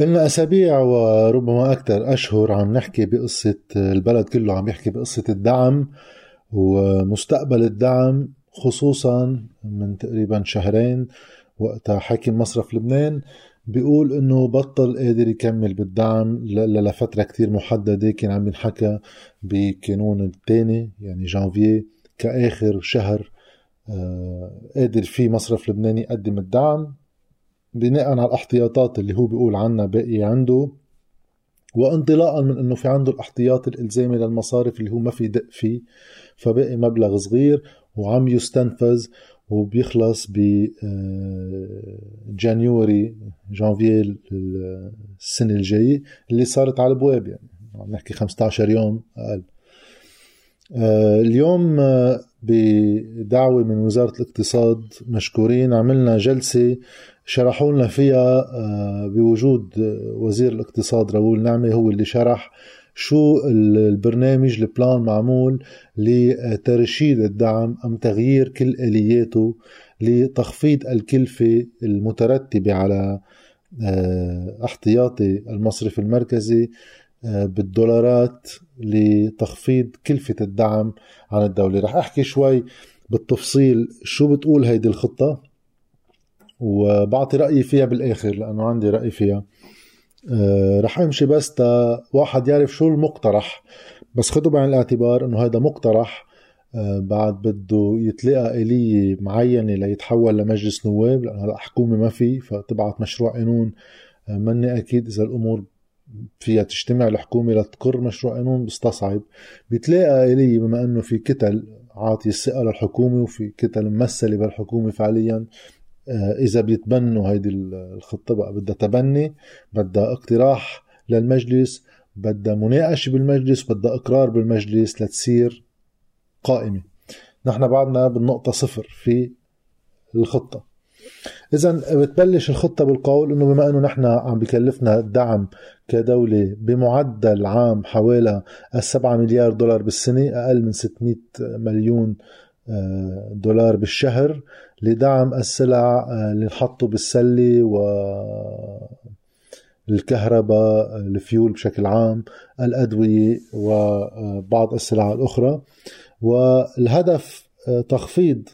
إلنا أسابيع وربما أكثر أشهر عم نحكي بقصة البلد كله عم يحكي بقصة الدعم ومستقبل الدعم خصوصا من تقريبا شهرين وقتها حاكم مصرف لبنان بيقول إنه بطل قادر يكمل بالدعم لفترة كتير محددة كان عم ينحكى بقانون الثاني يعني جانفيي كآخر شهر آه، قادر فيه مصرف لبناني يقدم الدعم. بناء على الاحتياطات اللي هو بيقول عنها باقي عنده وانطلاقا من إنه في عنده الاحتياطي الإلزامي للمصارف اللي هو ما في دق فيه فباقي مبلغ صغير وعم يستنفذ وبيخلص ب آه، جانيوري جانفي السنة الجاية اللي صارت على البواب يعني. عم نحكي 15 يوم أقل. آه، اليوم آه، بدعوة من وزارة الاقتصاد مشكورين عملنا جلسة شرحوا لنا فيها بوجود وزير الاقتصاد راؤول نعمة هو اللي شرح شو البرنامج البلان معمول لترشيد الدعم أم تغيير كل آلياته لتخفيض الكلفة المترتبة على آه، احتياطي المصرف المركزي. آه، بالدولارات لتخفيض كلفة الدعم عن الدولة. رح أحكي شوي بالتفصيل شو بتقول هيدي الخطة وبعطي رأيي فيها بالآخر لأنه عندي رأي فيها. آه، رح أمشي بس تا واحد يعرف شو المقترح بس خدوا بعين الاعتبار إنه هذا مقترح آه، بعد بده يتلقى آلية معينة ليتحول لمجلس نواب لأنه هلا حكومة ما في فتبعت مشروع قانون. آه، مني أكيد إذا الأمور فيها تجتمع الحكومة لتقر مشروع قانون بستصعب بتلاقى آلية بما أنه في كتل عاطي الثقة للحكومة وفي كتل ممثلة بالحكومة فعليا. آه، إذا بيتبنوا هيدي الخطة بقى بدها تبني بدها اقتراح للمجلس بدها مناقشة بالمجلس بدها إقرار بالمجلس لتصير قائمة. نحن بعدنا بالنقطة صفر في الخطة. اذا بتبلش الخطة بالقول إنه بما إنه نحن عم بكلفنا الدعم كدولة بمعدل عام حوالي 7 مليار دولار بالسنة أقل من 600 مليون آه، دولار بالشهر لدعم السلع آه، اللي نحطه بالسلة و الكهرباء الفيول بشكل عام الأدوية وبعض السلع الأخرى. والهدف آه، تخفيض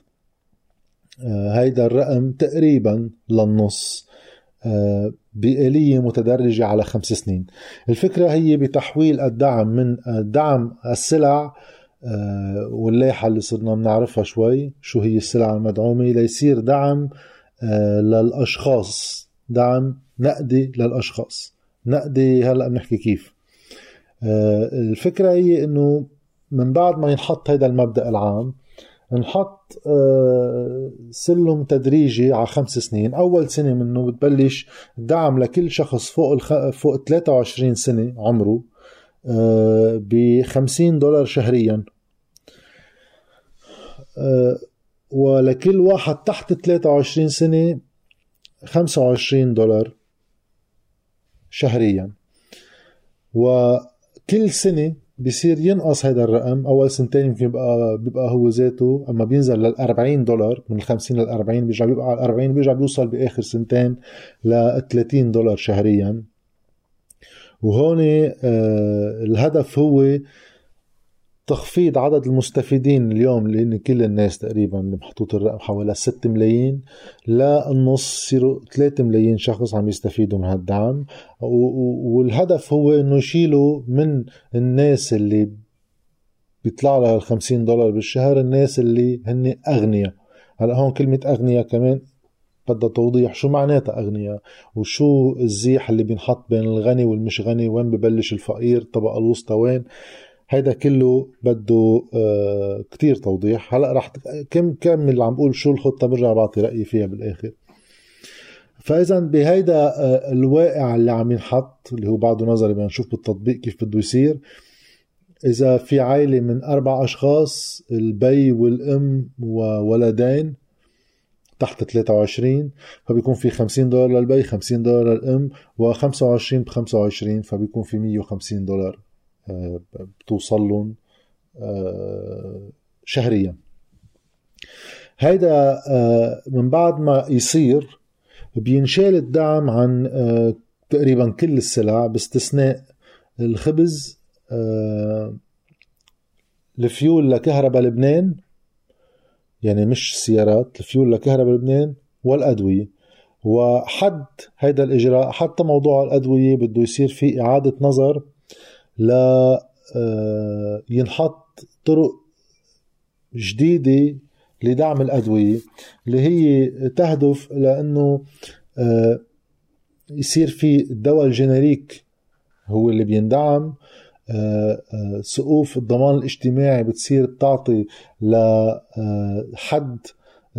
هيدا الرقم تقريبا للنص بآلية متدرجة على خمس سنين. الفكرة هي بتحويل الدعم من دعم السلع آه، واللايحة اللي صرنا بنعرفها شوي شو هي السلع المدعومة ليصير دعم آه، للأشخاص. دعم نقدي للأشخاص. نقدي هلأ بنحكي كيف. آه، الفكرة هي إنه من بعد ما ينحط هذا المبدأ العام نحط سلم تدريجي على خمس سنين. أول سنة منه بتبلش دعم لكل شخص فوق الخ... فوق 23 سنة عمره ب 50 دولار شهريا. آه، ولكل واحد تحت 23 سنة 25 دولار شهريا. وكل سنة بصير ينقص هذا الرقم. أول سنتين يمكن بيبقى بيبقى هو ذاته أما بينزل لل 40 دولار من ال 50 لل 40 بيرجع بيبقى على 40 بيرجع بيوصل بآخر سنتين ل 30 دولار شهريا. وهون آه، الهدف هو تخفيض عدد المستفيدين اليوم لأن كل الناس تقريبا اللي محطوط الرقم حوالي 6 ملايين للنص يصيروا 3 ملايين شخص عم يستفيدوا من هالدعم. والهدف هو إنه يشيلوا من الناس اللي بيطلع لها ال 50 دولار بالشهر الناس اللي هن أغنياء. هلأ هون كلمة أغنياء كمان بدها توضيح شو معناتها أغنياء وشو الزيح اللي بينحط بين الغني والمش غني وين ببلش الفقير الطبقة الوسطى وين. هيدا كله بده آه كتير توضيح. هلا رح كم كمل عم بقول شو الخطة برجع بعطي رأيي فيها بالآخر. فإذا بهيدا آه الواقع اللي عم ينحط اللي هو بعده نظري بدنا نشوف بالتطبيق كيف بده يصير. إذا في عائلة من أربع أشخاص البي والأم وولدين تحت 23 فبيكون في 50 دولار للبي 50 دولار للأم و25 ب 25 فبيكون في 150 دولار. بتوصل لهم آه، شهريا. هيدا آه، من بعد ما يصير بينشال الدعم عن تقريبا كل السلع باستثناء الخبز آه، الفيول لكهرباء لبنان يعني مش السيارات الفيول لكهرباء لبنان والأدوية. وحد هيدا الإجراء حتى موضوع الأدوية بده يصير في إعادة نظر ل آه، ينحط طرق جديدة لدعم الأدوية اللي هي تهدف لأنه آه، يصير في الدواء ال generic هو اللي بيندعم. آه، سقوف الضمان الاجتماعي بتصير بتعطي لحد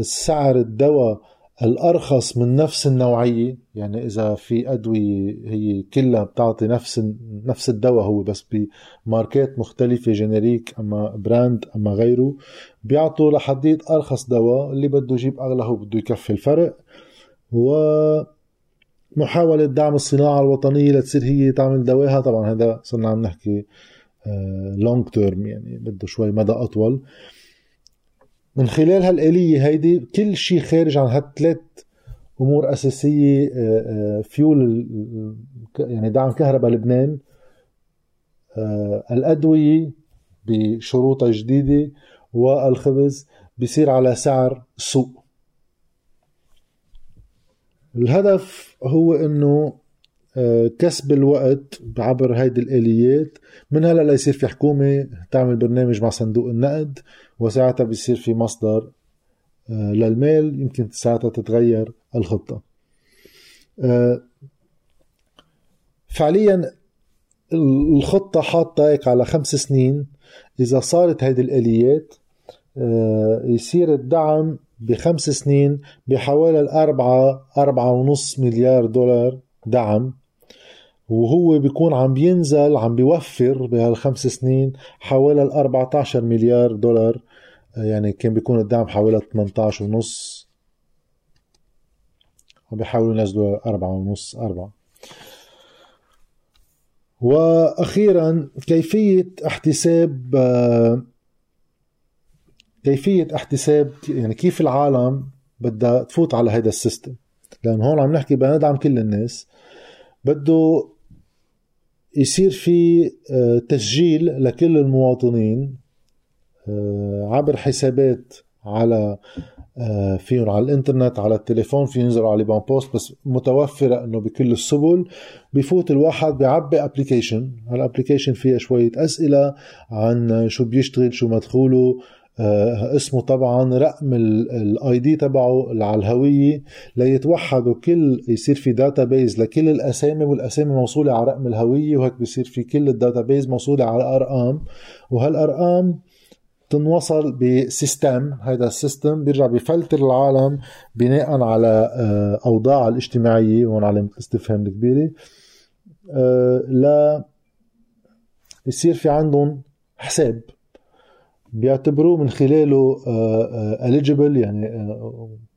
سعر الدواء الأرخص من نفس النوعية يعني إذا في أدوية هي كلها بتعطي نفس نفس الدواء هو بس بماركات مختلفة generic أما brand أما غيره بيعطوا لحديد أرخص دواء اللي بده يجيب أغلى هو بده يكفي الفرق. و محاولة دعم الصناعة الوطنية لتصير هي تعمل دواها طبعا هذا صرنا عم نحكي لونج آه، تيرم يعني بده شوي مدى أطول. من خلال هالآلية هيدي كل شيء خارج عن هالثلاث أمور أساسية فيول آه، آه، يعني دعم كهرباء لبنان الأدوية بشروطها الجديدة والخبز بيصير على سعر السوق الهدف هو إنه آه، كسب الوقت عبر هيدي الآليات. من هلأ ليصير في حكومة تعمل برنامج مع صندوق النقد. وساعتها بيصير في مصدر آه، للمال يمكن ساعتها تتغير الخطة. آه، فعليا الخطة حاطة هيك على خمس سنين. إذا صارت هيدي الآليات يصير الدعم بخمس سنين بحوالي الأربعة أربعة ونص مليار دولار دعم. وهو بيكون عم بينزل عم بيوفر بهالخمس سنين حوالي ال 14 مليار دولار يعني كان بيكون الدعم حوالي 18 ونص. وبيحاولوا ينزلوا أربعة ونص أربعة. وأخيرا كيفية احتساب كيفية احتساب يعني كيف العالم بدها تفوت على هذا السيستم. لأنه هون عم نحكي بدنا ندعم كل الناس. بده يصير في آه، تسجيل لكل المواطنين. عبر حسابات على آه، فيهم على الإنترنت على التليفون في ينزلوا على ليبان بوست بس متوفرة إنه بكل السبل. بفوت الواحد بيعبي application هال application فيها شوية أسئلة عن شو بيشتغل شو مدخوله آه، اسمه طبعا رقم ال ID تبعه على الهوية ليتوحدوا كل يصير في database لكل الأسامي والأسامي موصولة على رقم الهوية وهيك بصير في كل ال database موصولة على ارقام وهالأرقام تنوصل بسيستم هذا السيستم بيرجع بفلتر العالم بناء على آه، أوضاع الاجتماعية هون علامه الاستفهام الكبيرة. آه، لا يصير في عندهم حساب بيعتبروه من خلاله eligible آه، آه، يعني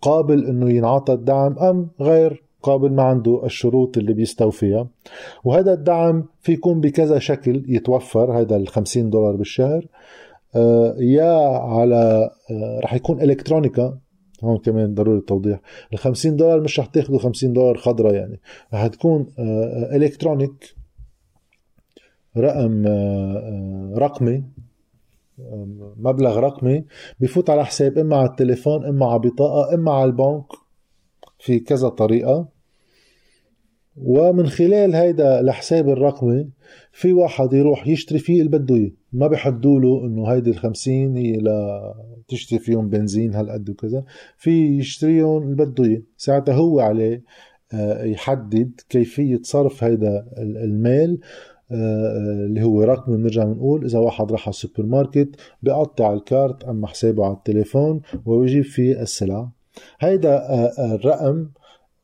قابل إنه ينعطى الدعم أم غير قابل ما عنده الشروط اللي بيستوفيها. وهذا الدعم في يكون بكذا شكل يتوفر هذا ال 50 دولار بالشهر. يا على رح يكون إلكترونيكا. هون كمان ضروري التوضيح. ال 50 دولار مش رح تاخذوا 50 دولار خضراء يعني. رح تكون إلكترونيك رقم رقمي مبلغ رقمي بفوت على حساب إما على التليفون إما على بطاقه إما على البنك في كذا طريقة. ومن خلال هيدا الحساب الرقمي في واحد يروح يشتري فيه اللي بده إياه. ما بحدوا له إنه هيدي ال 50 هي لتشتري فيهم بنزين هالقد وكذا. في يشتريهم اللي بده إياه. ساعتها هو عليه آه، يحدد كيفية صرف هيدا المال آه، اللي هو رقم. بنرجع بنقول إذا واحد راح على السوبر ماركت بقطع الكارت أما حسابه على التليفون ويجيب فيه السلع هيدا آه، الرقم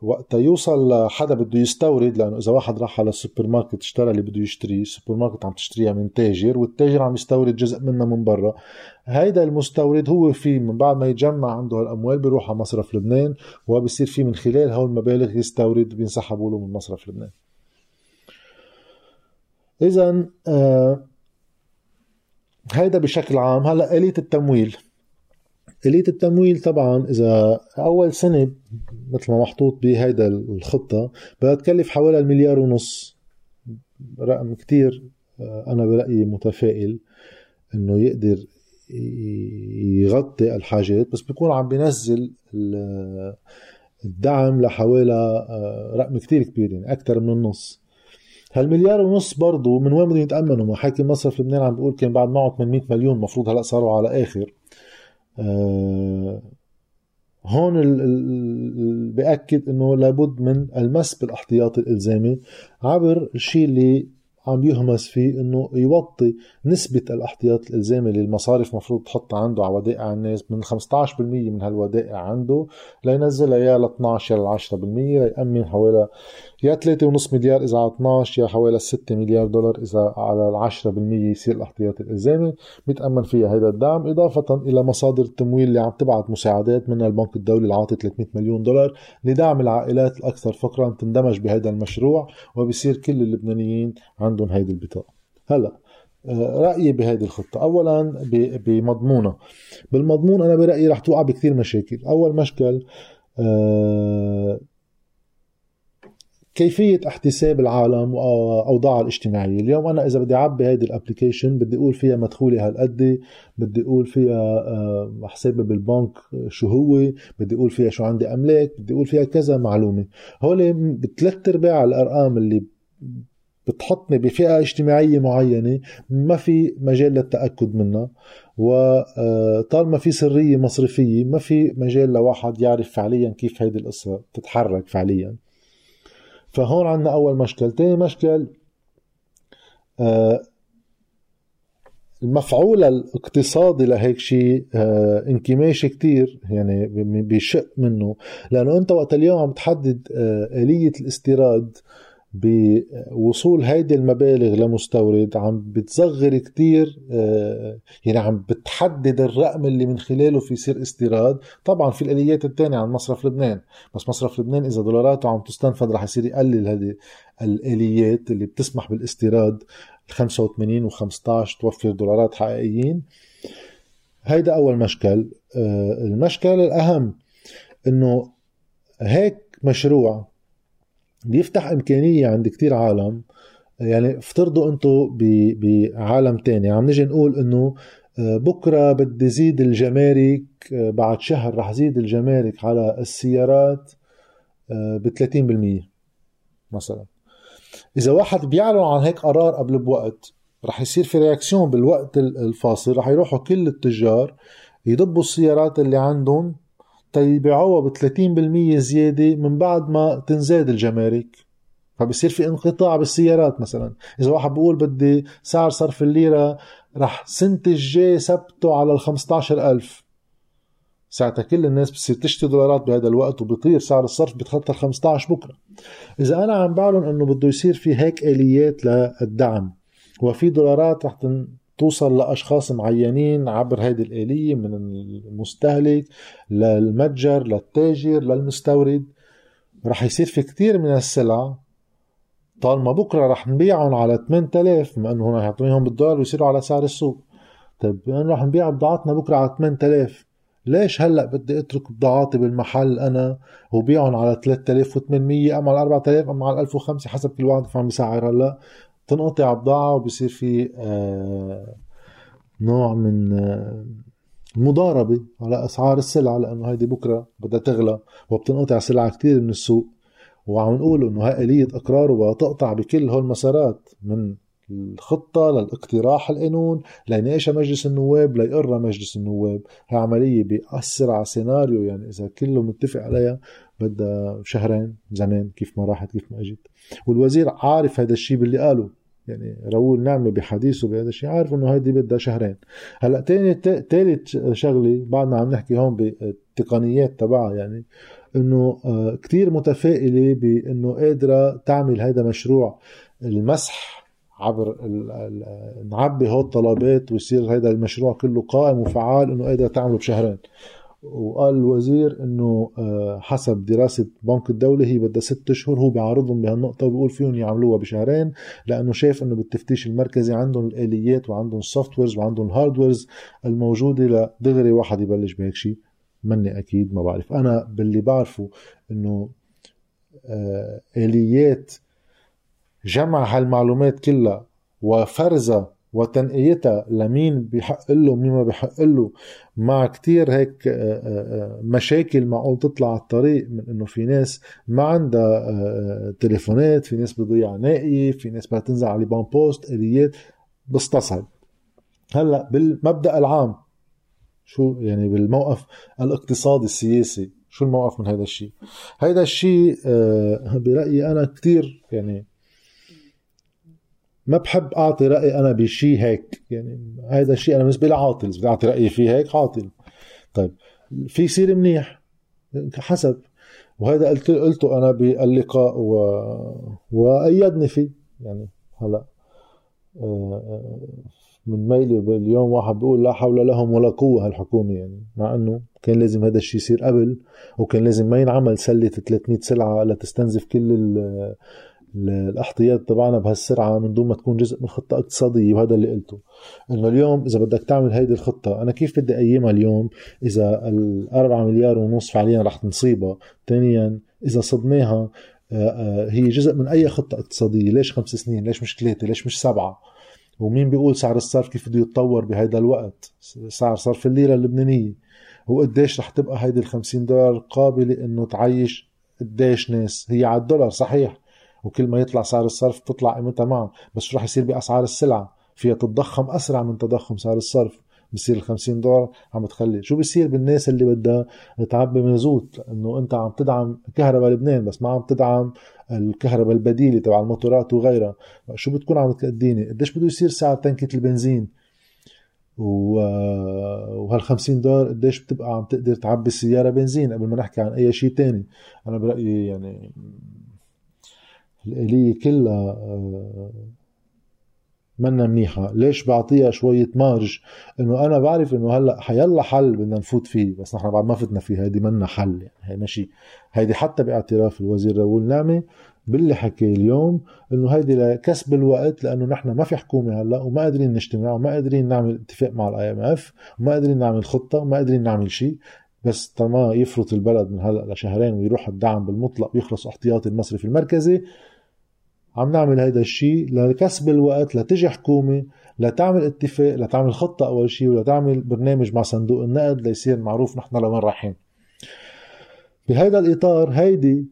وقت يوصل لحدا بده يستورد لأنه إذا واحد راح على السوبر ماركت اشترى اللي بده يشتريه السوبر ماركت عم تشتريها من تاجر والتاجر عم يستورد جزء منها من برا. هيدا المستورد هو في من بعد ما يجمع عنده هالأموال بيروح على مصرف لبنان وبصير في من خلال هول المبالغ يستورد بينسحبوا له من مصرف لبنان. اذا آه هيدا بشكل عام. هلا آلية التمويل. آلية التمويل طبعا إذا أول سنة مثل ما محطوط بهيدا الخطة بدها تكلف حوالي المليار ونص. رقم كتير آه، أنا برأيي متفائل إنه يقدر يغطي الحاجات بس بيكون عم بينزل الدعم لحوالي آه، رقم كتير كبير يعني أكثر من النص. هالمليار ونص برضه من وين بدهم يتأمنوا؟ ما حاكي مصرف لبنان عم بيقول كان بعد معه 800 مليون مفروض هلأ صاروا على آخر. هون ال ال بأكد إنه لابد من المس بالاحتياطي الإلزامي عبر الشيء اللي عم يهمس فيه إنه يوطي نسبة الأحتياط الإلزامي اللي المصارف مفروض تحطها عنده على ودائع الناس من 15% من هالودائع عنده لينزلها يا ل 12 يا ل 10% ليأمن حوالي يا 3.5 مليار إذا على 12 يا حوالي 6 مليار دولار إذا على 10% يصير الاحتياطي الإلزامي. بيتامن فيها هذا الدعم إضافة إلى مصادر التمويل اللي عم تبعت مساعدات منها البنك الدولي اللي عاطي 300 مليون دولار لدعم العائلات الأكثر فقرا تندمج بهذا المشروع وبصير كل اللبنانيين عندهم هيدي البطاقة. هلا آه، رأيي بهذه الخطة. أولا بمضمونها. بالمضمون أنا برأيي رح توقع بكثير مشاكل. أول مشكل آه، كيفية احتساب العالم وأوضاعها الاجتماعية. اليوم أنا إذا بدي أعبي هيدي الابلكيشن بدي أقول فيها مدخولي هالقد بدي أقول فيها آه، حسابي بالبنك شو هو بدي أقول فيها شو عندي أملاك بدي أقول فيها كذا معلومة. هول بثلاث أرباع الأرقام اللي بتحطني بفئة اجتماعية معينة ما في مجال للتأكد منها وطالما في سرية مصرفية ما في مجال لواحد يعرف فعليا كيف هيدي القصة تتحرك فعليا. فهون عندنا أول مشكل. ثاني مشكل آه، المفعول الاقتصادي لهيك شيء آه، انكماشي كتير يعني بشق منه لأنه أنت وقت اليوم عم تحدد آه، آلية الاستيراد بوصول هيدي المبالغ لمستورد عم بتصغر كتير آه، يعني عم بتحدد الرقم اللي من خلاله في يصير استيراد. طبعا في الآليات الثانية عن مصرف لبنان بس مصرف لبنان إذا دولاراته عم تستنفذ رح يصير يقلل هذه الآليات اللي بتسمح بالاستيراد. 85 و15 توفر دولارات حقيقيين. هيدا أول مشكل. آه، المشكل الأهم إنه هيك مشروع بيفتح إمكانية عند كتير عالم. يعني افترضوا أنتم بعالم تاني. عم نجي نقول إنه آه، بكرة بدي زيد الجمارك آه، بعد شهر رح زيد الجمارك على السيارات آه، ب 30% مثلا. إذا واحد بيعلن عن هيك قرار قبل بوقت رح يصير في رياكسيون بالوقت الفاصل رح يروحوا كل التجار يضبوا السيارات اللي عندهم تيبيعوها ب 30% زيادة من بعد ما تنزاد الجمارك. فبصير في انقطاع بالسيارات مثلا. إذا واحد بيقول بدي سعر صرف الليرة رح سنة الجاي ثبته على ال 15000 ساعتها كل الناس بتصير تشتري دولارات بهذا الوقت وبيطير سعر الصرف بيتخطى ال 15 بكرة. إذا أنا عم بعلن إنه بده يصير في هيك آليات للدعم وفي دولارات رح توصل لأشخاص معينين عبر هذه الآلية من المستهلك للمتجر للتاجر للمستورد. رح يصير في كتير من السلع. طالما بكرة رح نبيعهم على 8000 بما إنه هنا يعطونيهم بالدولار ويصيروا على سعر السوق. طيب أنا رح نبيع بضاعتنا بكرة على 8000 ليش هلأ بدي أترك بضاعاتي بالمحل أنا وبيعهم على 3800 ام على 4000 ام على 1005 حسب كل واحد عم بيسعر هلأ. تنقطع بضاعة وبصير في آه، نوع من آه، مضاربة على أسعار السلع لأنه هيدي بكرة بدها تغلى وبتنقطع سلعة كتير من السوق. وعم نقول إنه هاي آلية إقرار وتقطع بكل هول المسارات من الخطة للاقتراح القانون ليناقشها مجلس النواب ليقرها مجلس النواب. هي عملية بأسرع سيناريو يعني إذا كله متفق عليها بدها شهرين زمان كيف ما راحت كيف ما إجت. والوزير عارف هذا الشيء باللي قاله. يعني راؤول نعمة بحديثه بهذا الشيء عارف إنه هيدي بدها شهرين. هلأ تاني ثالث شغلة بعد ما عم نحكي هون بالتقنيات تبعها يعني إنه آه، كتير متفائلة بإنه قادرة تعمل هذا مشروع المسح عبر نعبي هول الطلبات ويصير هذا المشروع كله قائم وفعال إنه قادرة تعمله بشهرين. وقال الوزير إنه آه، حسب دراسة بنك الدولة هي بدها ست أشهر هو بيعارضهم بهالنقطة وبيقول فيهم يعملوها بشهرين لأنه شايف إنه بالتفتيش المركزي عندهم الآليات وعندهم ال softwares وعندهم ال hardwares الموجودة لدغري واحد يبلش بهيك شيء مني أكيد ما بعرف. أنا باللي بعرفه إنه آه، آليات جمع هالمعلومات كلها وفرزها وتنقيتها لمين بيحق له ومين ما بيحق له. مع كتير هيك آه، آه، مشاكل معقول تطلع على الطريق من إنه في ناس ما عندها تليفونات في ناس بضيع نائي في ناس بدها تنزل على بان بوست آليات. بستصعب. هلأ بالمبدأ العام شو يعني بالموقف الاقتصادي السياسي شو الموقف من هذا الشيء؟ هذا الشيء آه، برأيي أنا كتير يعني ما بحب أعطي رأيي أنا بشيء هيك يعني هذا الشيء أنا بالنسبة لي عاطل بدي أعطي رأيي فيه هيك عاطل. طيب في يصير منيح حسب. وهذا قلت قلته أنا باللقاء و... وأيدني فيه يعني هلا آه، من ميلي باليوم واحد بيقول لا حول لهم ولا قوة هالحكومة يعني مع إنه كان لازم هذا الشيء يصير قبل وكان لازم ما ينعمل سلة 300 سلعة لتستنزف كل الأحتياط تبعنا بهالسرعة من دون ما تكون جزء من خطة اقتصادية وهذا اللي قلته. إنه اليوم إذا بدك تعمل هيدي الخطة أنا كيف بدي اقيمها اليوم؟ إذا الأربعة مليار ونص فعليا رح نصيبها ثانيا إذا صبناها آه، آه، هي جزء من أي خطة اقتصادية. ليش خمس سنين؟ ليش مش ثلاثة؟ ليش مش سبعة؟ ومين بيقول سعر الصرف كيف بده يتطور بهيدا الوقت؟ سعر صرف الليرة اللبنانية. وقديش رح تبقى هيدي ال 50 دولار قابلة إنه تعيش؟ قديش ناس؟ هي على الدولار صحيح. وكل ما يطلع سعر الصرف تطلع قيمتها معه بس شو رح يصير بأسعار السلعة؟ فيها تتضخم أسرع من تضخم سعر الصرف. بصير ال 50 دولار عم تخلي. شو بصير بالناس اللي بدها تعبي مازوت لأنه أنت عم تدعم كهرباء لبنان بس ما عم تدعم الكهرباء البديلة تبع الموتورات وغيرها. شو بتكون عم تقديني؟ قديش بده يصير سعر تنكة البنزين؟ وهال 50 دولار قديش بتبقى عم تقدر تعبي السياره بنزين؟ قبل ما نحكي عن أي شيء تاني. أنا برأيي يعني الآلية كلها آه، منا منيحة. ليش بعطيها شوية مارج؟ إنه أنا بعرف إنه هلأ حيلا حل بدنا نفوت فيه بس نحن بعد ما فتنا فيه هيدي منا حل يعني هي ماشي هيدي حتى باعتراف الوزير راؤول نعمة باللي حكي اليوم إنه هيدي لكسب الوقت لأنه نحن ما في حكومة هلأ وما قادرين نجتمع وما قادرين نعمل اتفاق مع ال IMF وما قادرين نعمل خطة وما قادرين نعمل شيء بس طالما يفرط البلد من هلأ لشهرين ويروح الدعم بالمطلق ويخلص احتياطي المصرفي المركزي عم نعمل هيدا الشيء لكسب الوقت لتجي حكومة لتعمل اتفاق لتعمل خطة أول شيء ولتعمل برنامج مع صندوق النقد ليصير معروف نحن لوين رايحين. بهيدا الإطار هيدي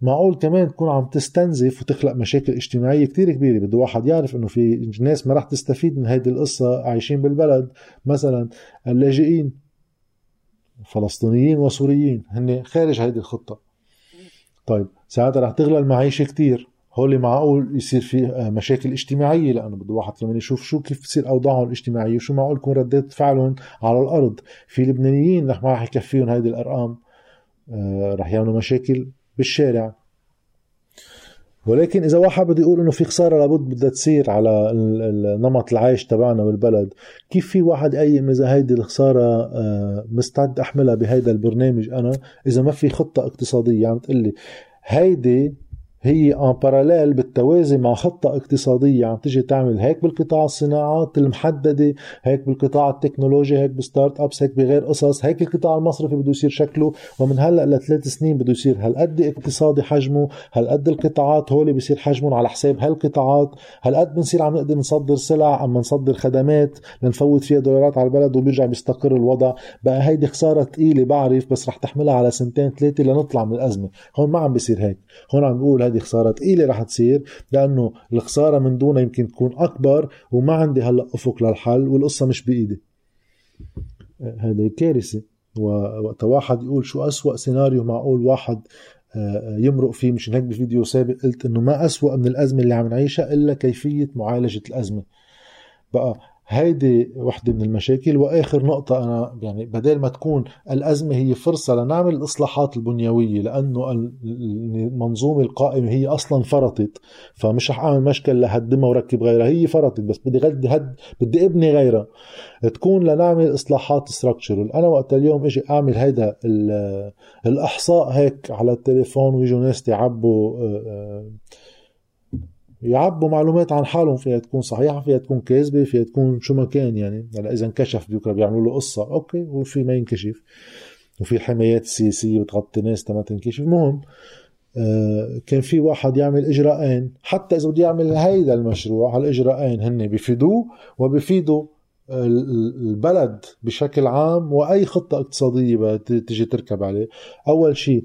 معقول كمان تكون عم تستنزف وتخلق مشاكل اجتماعية كتير كبيرة. بده واحد يعرف إنه في ناس ما رح تستفيد من هيدي القصة عايشين بالبلد. مثلا اللاجئين فلسطينيين وسوريين هن خارج هيدي الخطة. طيب ساعتها رح تغلى المعيشة كتير. هول معقول يصير في آه، مشاكل اجتماعية؟ لأنه بده واحد كمان يشوف شو كيف تصير أوضاعهم الاجتماعية وشو معقول يكون ردات فعلهم على الأرض. في لبنانيين رح ما رح يكفيهم هيدي الأرقام آه، رح يعملوا مشاكل بالشارع. ولكن إذا واحد بده يقول إنه في خسارة لابد بدها تصير على نمط العيش تبعنا بالبلد كيف في واحد يقيم إذا هيدي الخسارة آه، مستعد أحملها بهيدا البرنامج؟ أنا إذا ما في خطة اقتصادية عم تقلي هيدي هي ان باراليل بالتوازي مع خطة اقتصادية. عم تجي تعمل هيك بالقطاع الصناعات المحددة هيك بالقطاع التكنولوجي هيك ب startups هيك بغير قصص هيك القطاع المصرفي بده يصير شكله. ومن هلأ لثلاث سنين بده يصير هالقد اقتصادي حجمه هالقد القطاعات هولي بصير حجمهم على حساب هالقطاعات. هالقد بنصير عم نقدر نصدر سلع عم نصدر خدمات لنفوت فيها دولارات على البلد وبيرجع بيستقر الوضع. بقى هيدي خسارة ثقيلة بعرف بس رح تحملها على سنتين ثلاثة لنطلع من الأزمة. هون ما عم بيصير هيك. هون عم بقول هذه خساره ثقيله رح تصير لأنه الخسارة من دونها يمكن تكون أكبر وما عندي هلأ أفق للحل والقصة مش بإيدي. هذه كارثه ووقت واحد يقول شو أسوأ سيناريو معقول واحد آه، يمرق فيه مشان هيك بفيديو سابق قلت إنه ما أسوأ من الأزمة اللي عم نعيشها إلا كيفية معالجة الأزمة. بقى هيدي وحدة من المشاكل وآخر نقطة أنا يعني بدل ما تكون الأزمة هي فرصة لنعمل الإصلاحات البنيوية لأنه المنظومة القائمة هي أصلا فرطت فمش رح أعمل مشكل لهدمها وركب غيرها هي فرطت بس بدي غدي هد بدي ابني غيرها. تكون لنعمل إصلاحات structural أنا وقت اليوم إجي أعمل هيدا الإحصاء هيك على التليفون ويجوا ناس يعبوا آه، آه، يعبوا معلومات عن حالهم فيها تكون صحيحة فيها تكون كاذبة فيها تكون شو ما كان يعني. هلا إذا انكشف بكره بيعملوا له قصة okay وفي ما ينكشف. وفي الحمايات السياسيه بتغطي ناس تما تنكشف. المهم آه كان في واحد يعمل إجراءين. حتى إذا بده يعمل هيدا المشروع هالإجراءين هن بفيدوه وبفيدوا البلد بشكل عام وأي خطة اقتصادية تجي تركب عليه. أول شيء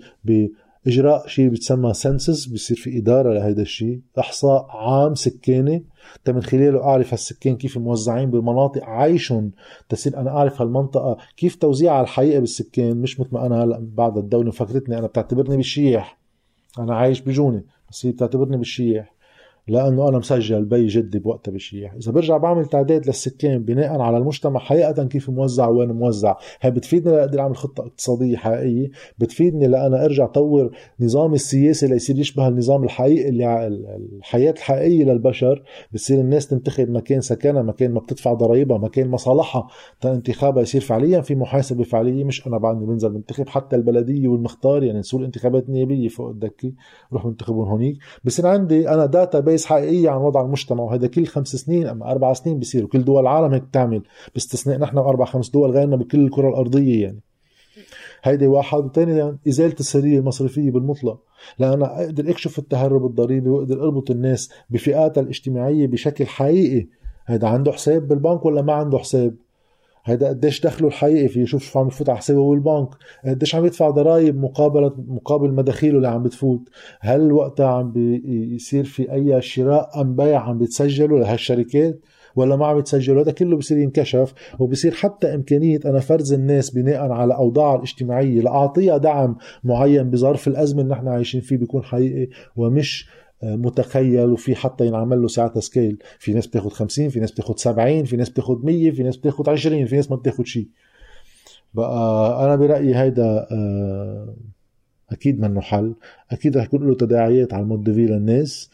إجراء شيء بيتسمى سنسس بيصير في إدارة لهيدا الشيء. أحصاء عام سكاني من خلاله أعرف هالسكان كيف موزعين بمناطق عايشهم تصير أنا أعرف هالمنطقة كيف توزيعها الحقيقة بالسكان مش مثل ما أنا هلأ بعد الدولة فكرتني أنا بتعتبرني بالشيح. أنا عايش بجوني بس هي بتعتبرني بالشيح. لأنه أنا مسجل بي جدي بوقتها بشيح إذا برجع بعمل تعداد للسكان بناء على المجتمع حقيقه كيف موزع وين موزع. هي بتفيدني لاقدر أعمل خطة اقتصادية حقيقية. بتفيدني لانا أرجع طور نظامي السياسي ليصير يشبه النظام الحقيقي اللي الحياة الحقيقية للبشر. بتصير الناس تنتخب مكان سكنها مكان ما بتدفع ضرائبها مكان مصالحها انتخابها يصير فعليا في محاسبة فعلية. مش أنا بعدني بنزل بنتخب حتى البلدية والمختار يعني نسول انتخابات نيابيه فوق الدكة. روح بنتخبهم هونيك. بصير عندي أنا database حقيقية عن وضع المجتمع وهذا كل خمس سنين اما أربع سنين بيصير وكل دول العالم هيك بتعمل باستثناء نحن واربع خمس دول غيرنا بكل الكرة الأرضية يعني. هيدي واحد. وثاني إزالة السريه المصرفية بالمطلق. لأنا أقدر أكشف التهرب الضريبي وأقدر أربط الناس بفئاتها الاجتماعية بشكل حقيقي. هذا عنده حساب بالبنك ولا ما عنده حساب؟ هيدا قديش دخله الحقيقي في يشوف شو عم يفوت على حسابه بالبنك. قديش عم يدفع ضرائب مقابل مقابل مداخيله اللي عم بتفوت. هل وقتها عم بيصير في أي شراء أم بيع عم بيتسجلوا لهالشركات؟ ولا ما عم يتسجلوا هذا كله بصير ينكشف. وبصير حتى إمكانية أنا فرز الناس بناء على أوضاعها الاجتماعية لأعطيها دعم معين بظرف الأزمة اللي نحن عايشين فيه بيكون حقيقي ومش متخيل وفي حتى ينعمل له ساعتها سكيل. في ناس بتاخد 50 في ناس بتاخد 70 في ناس بتاخد 100 في ناس بتاخد 20 في ناس ما بتاخد شيء. بقى أنا برأيي هيدا آه، أكيد منه حل. أكيد رح يكون له تداعيات على ال mood في للناس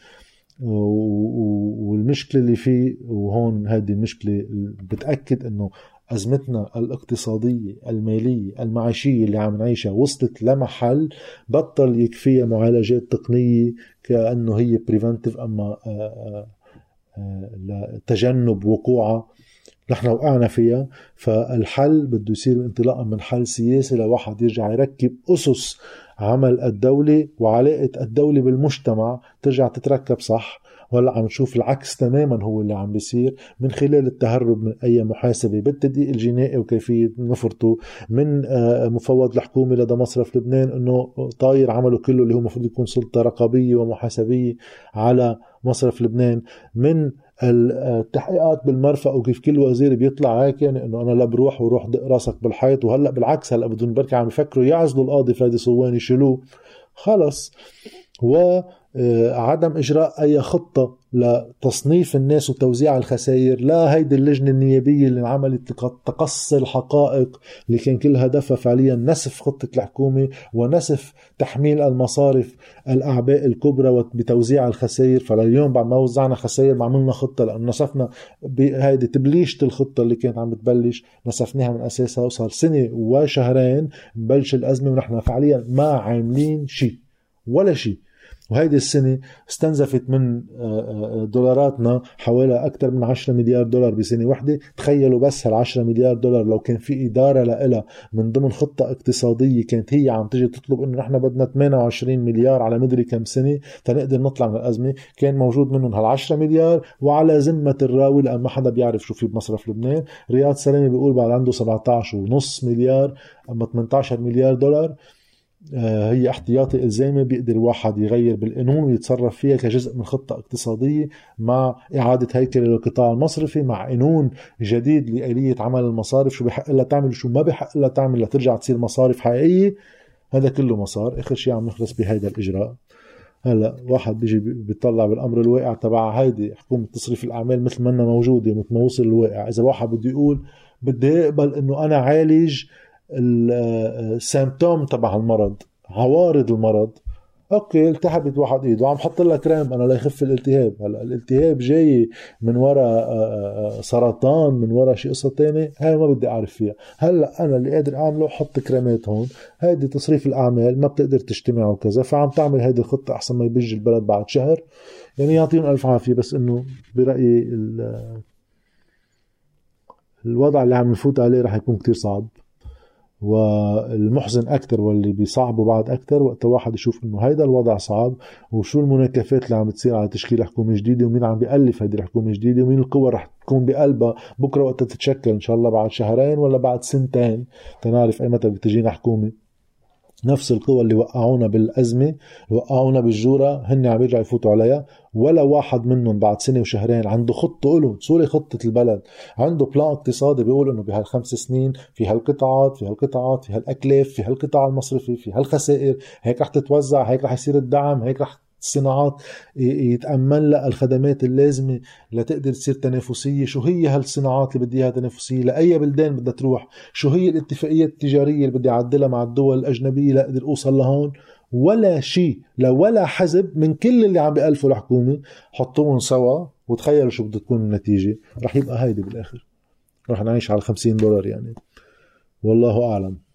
والمشكلة اللي فيه وهون هذه المشكلة بتأكد إنه أزمتنا الاقتصادية المالية المعيشية اللي عم نعيشها وصلت لمحل بطل يكفيها معالجات تقنية كأنه هي preventive أما آه، آه، آه، لتجنب وقوعها. نحن وقعنا فيها. فالحل بده يصير انطلاقا من حل سياسي لواحد يرجع يركب أسس عمل الدولة وعلاقة الدولة بالمجتمع ترجع تتركب صح؟ وهلأ عم نشوف العكس تماما هو اللي عم بيصير من خلال التهرب من أي محاسبة بالتدقيق الجنائي وكيفية نفرته من آه، مفوض الحكومة لدى مصرف لبنان إنه طاير عمله كله اللي هو المفروض يكون سلطة رقابية ومحاسبية على مصرف لبنان من التحقيقات بالمرفق وكيف كل وزير بيطلع هيك يعني إنه أنا لا بروح وروح دق راسك بالحيط وهلأ بالعكس هلأ بدهم بركي عم يفكروا يعزلوا القاضي فادي صوان يشيلوه خلص. و آه، إجراء أي خطة لتصنيف الناس وتوزيع الخسائر لا هيدي اللجنة النيابية اللي عملت تقصي الحقائق اللي كان كل هدفها فعليا نسف خطة الحكومة ونسف تحميل المصارف الأعباء الكبرى بتوزيع الخسائر. فلليوم بعد ما وزعنا خسائر ما عملنا خطة لأنه نسفنا بهيدي تبليشة الخطة اللي كانت عم بتبلش نسفناها من أساسها وصار سنة وشهرين بلش الأزمة ونحن فعليا ما عاملين شيء ولا شيء. وهيدي السنة استنزفت من آه، آه، دولاراتنا حوالي أكثر من 10 مليار دولار بسنة واحدة تخيلوا بس هال 10 مليار دولار لو كان في إدارة لها من ضمن خطة اقتصادية كانت هي عم تجي تطلب إنه نحن بدنا 28 مليار على مدري كم سنة تنقدر نطلع من الأزمة كان موجود منهم هال 10 مليار. وعلى ذمة الراوي لأن ما حدا بيعرف شو في بمصرف لبنان رياض سلامي بيقول بعد عنده 17 ونص مليار أما 18 مليار دولار. آه، هي احتياطي إلزامي بيقدر الواحد يغير بالقانون ويتصرف فيها كجزء من خطة اقتصادية مع إعادة هيكلة للقطاع المصرفي مع قانون جديد لآلية عمل المصارف شو بحق لها تعمل وشو ما بحق لها تعمل لترجع تصير مصارف حقيقية. هذا كله مسار آخر شيء عم نخلص بهيدا الإجراء. هلا واحد بيجي بيطلع بالأمر الواقع تبع هيدي حكومة تصريف الأعمال مثل ما موجودة مثل ما وصل الواقع. إذا واحد بده يقول بدي أقبل إنه أنا عالج ال symptom تبع المرض عوارض المرض. okay التهبت واحد إيده عم حط لها كريم أنا ليخف الالتهاب. هلا الالتهاب جاي من وراء آه، آه، سرطان من وراء شيء قصة ثانية هاي ما بدي أعرف فيها. هلا أنا اللي قادر أعمله حط كريمات هون. هيدي تصريف الأعمال ما بتقدر تجتمع وكذا فعم تعمل هيدي الخطة أحسن ما يبج البلد بعد شهر. يعني يعطيهم ألف عافية بس إنه برأيي الوضع اللي عم نفوت عليه رح يكون كتير صعب. والمحزن أكثر واللي بيصعبه بعد أكثر وقت واحد يشوف إنه هيدا الوضع صعب وشو المناكفات اللي عم تصير على تشكيل حكومة جديدة ومين عم بيألف هيدي الحكومة الجديده ومين القوى رح تكون بقلبها بكرة وقت تتشكل إن شاء الله بعد شهرين ولا بعد سنتين تنعرف أي متى بتجينا حكومة. نفس القوى اللي وقعونا بالأزمة وقعونا بالجورة هن عم يرجعوا يفوتوا عليها. ولا واحد منهم بعد سنة وشهرين عنده خطة له sorry خطة البلد؟ عنده plan اقتصادي بيقول إنه بهالخمس سنين في هالقطاعات في هالقطاعات في هالاكلاف في هالقطاع المصرفي في هالخسائر. هيك رح تتوزع هيك رح يصير الدعم هيك رح الصناعات يتأمن لها الخدمات اللازمة لتقدر تصير تنافسية. شو هي هالصناعات اللي بدي إياها تنافسية؟ لأي بلدان بدها تروح؟ شو هي الاتفاقية التجارية اللي بدي أعدلها مع الدول الأجنبية لأقدر أوصل لهون؟ ولا شيء لولا حزب من كل اللي عم بيألفوا الحكومة. حطوهم سوا وتخيلوا شو بدها تكون النتيجة. رح يبقى هيدي بالآخر. رح نعيش على 50 دولار يعني. والله أعلم.